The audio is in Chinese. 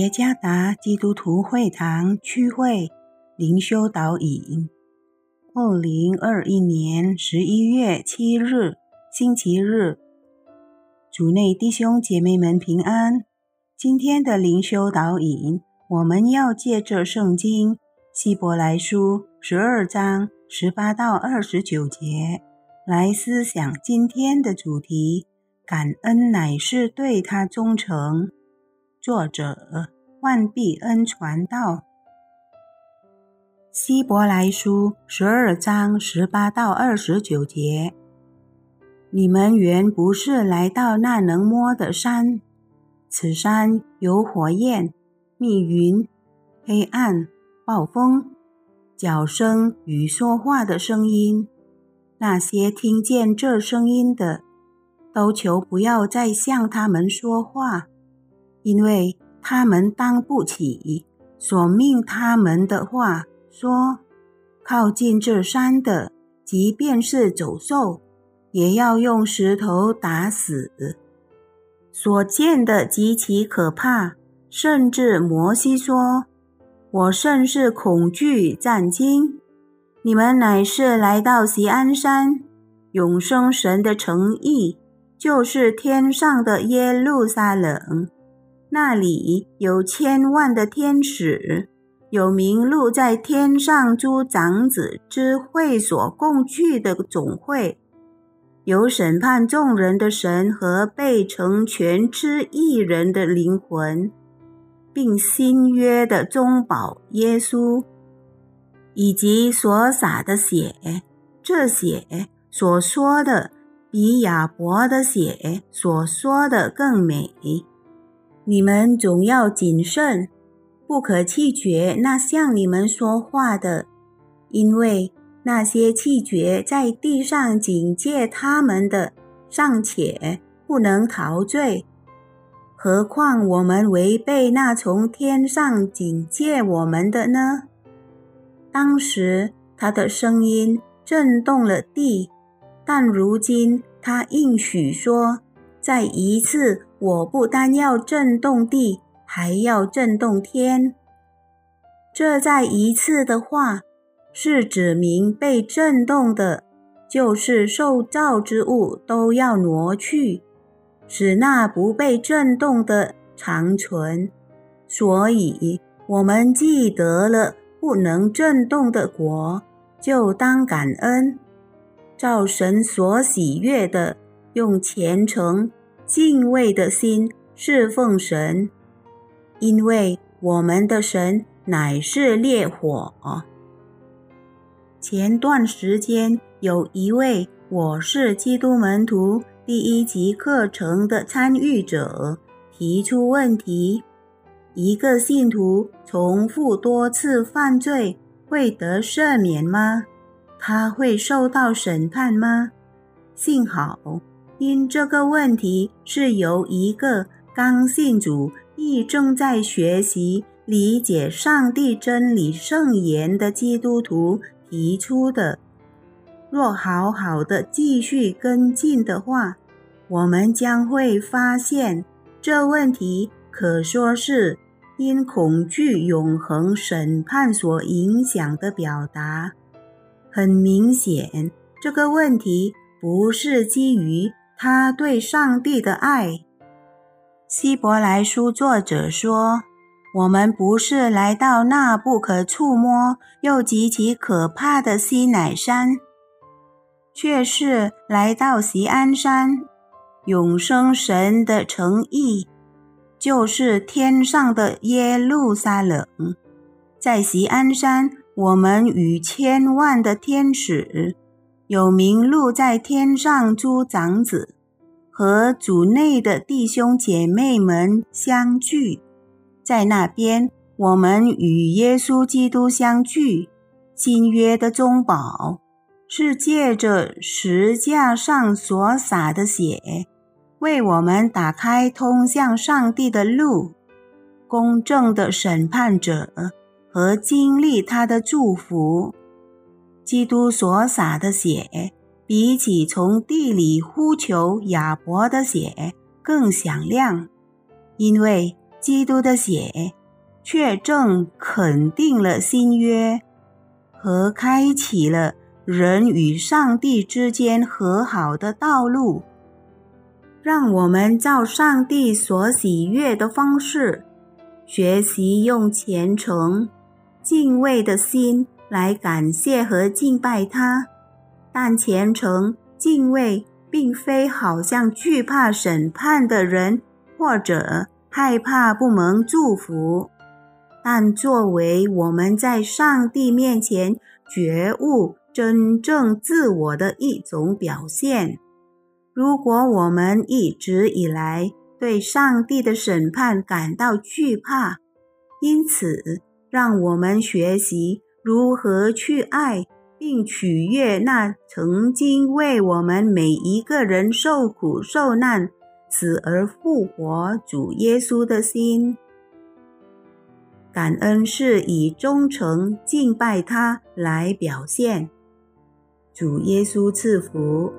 耶加达基督徒会堂区会灵修导引，二零二一年十一月七日星期日，主内弟兄姐妹们平安。今天的灵修导引，我们要借着圣经希伯来书十二章十八到二十九节来思想今天的主题：感恩乃是对他忠诚。作者万必恩传道，希伯来书十二章十八到二十九节：你们原不是来到那能摸的山，此山有火焰、密云、黑暗、暴风、脚声与说话的声音。那些听见这声音的，都求不要再向他们说话。因为他们当不起所命他们的话，说靠近这山的，即便是走兽，也要用石头打死。所见的极其可怕，甚至摩西说：“我甚是恐惧战惊。”你们乃是来到锡安山，永生神的诚意，就是天上的耶路撒冷。那里有千万的天使，有名录在天上诸长子之会所共聚的总会，有审判众人的神和被成全之一人的灵魂，并新约的中保耶稣，以及所洒的血。这血所说的，比亚伯的血所说的更美。你们总要谨慎，不可气绝那向你们说话的，因为那些气绝在地上警戒他们的，尚且不能陶醉，何况我们违背那从天上警戒我们的呢？当时他的声音震动了地，但如今他应许说，再一次。我不单要震动地，还要震动天。这再一次的话，是指明被震动的，就是受造之物都要挪去，使那不被震动的长存。所以，我们既得了不能震动的国，就当感恩，照神所喜悦的，用虔诚。敬畏的心侍奉神，因为我们的神乃是烈火。前段时间有一位我是基督门徒第一集课程的参与者提出问题：一个信徒重复多次犯罪会得赦免吗？他会受到审判吗？幸好。因这个问题是由一个刚信主、亦正在学习理解上帝真理圣言的基督徒提出的。若好好的继续跟进的话，我们将会发现这问题可说是因恐惧永恒审判所影响的表达。很明显，这个问题不是基于。他对上帝的爱，希伯来书作者说：“我们不是来到那不可触摸又极其可怕的西乃山，却是来到锡安山，永生神的诚意，就是天上的耶路撒冷。在锡安山，我们与千万的天使。”有名录在天上诸长子和主内的弟兄姐妹们相聚，在那边，我们与耶稣基督相聚。新约的中宝是借着石架上所洒的血，为我们打开通向上帝的路。公正的审判者和经历他的祝福。基督所洒的血，比起从地里呼求亚伯的血更响亮，因为基督的血却正肯定了新约和开启了人与上帝之间和好的道路。让我们照上帝所喜悦的方式，学习用虔诚、敬畏的心来感谢和敬拜他。但虔诚、敬畏并非好像惧怕审判的人，或者害怕不蒙祝福。但作为我们在上帝面前觉悟真正自我的一种表现。如果我们一直以来对上帝的审判感到惧怕，因此让我们学习如何去爱并取悦那曾经为我们每一个人受苦受难、死而复活主耶稣的心。感恩是以忠诚敬拜他来表现。主耶稣赐福。